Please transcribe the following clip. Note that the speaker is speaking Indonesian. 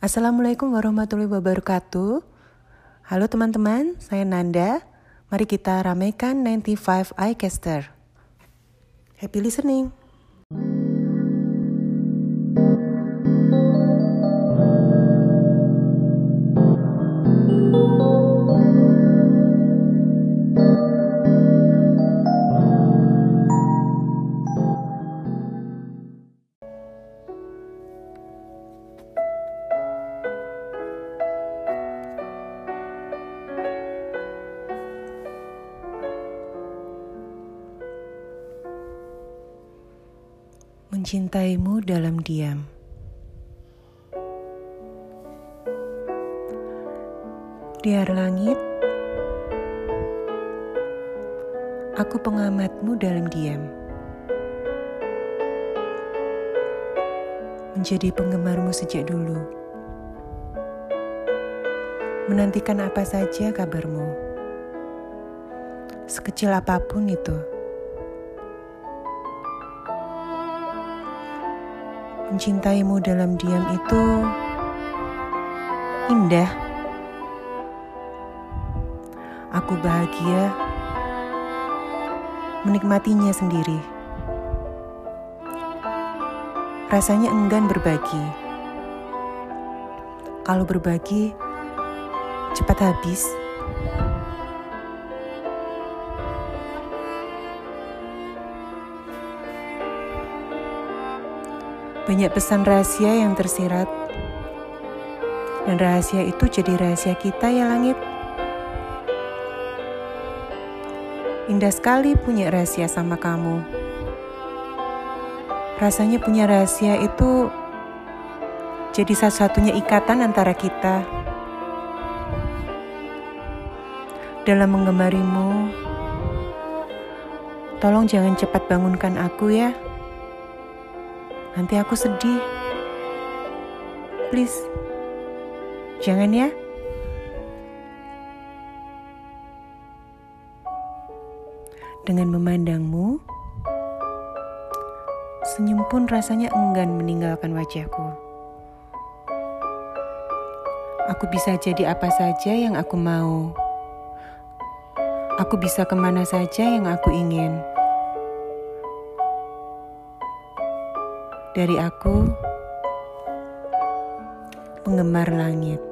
Assalamualaikum warahmatullahi wabarakatuh. Halo teman-teman, saya Nanda. Mari kita ramaikan 95 iCaster. Happy listening. Mencintaimu dalam diam. Liar langit, aku pengamatmu dalam diam. Menjadi penggemarmu sejak dulu. Menantikan apa saja kabarmu. Sekecil apa pun itu. Mencintaimu dalam diam itu indah. Aku bahagia menikmatinya sendiri. Rasanya enggan berbagi. Kalau berbagi, cepat habis. Banyak pesan rahasia yang tersirat. Dan rahasia itu jadi rahasia kita ya langit. Indah sekali punya rahasia sama kamu. Rasanya punya rahasia itu jadi satu-satunya ikatan antara kita. Dalam menggemarimu, tolong jangan cepat bangunkan aku ya. Nanti aku sedih. Please, jangan ya. Dengan memandangmu, senyum pun rasanya enggan meninggalkan wajahku. Aku bisa jadi apa saja yang aku mau. Aku bisa ke mana saja yang aku ingin. Dari aku, penggemar langit.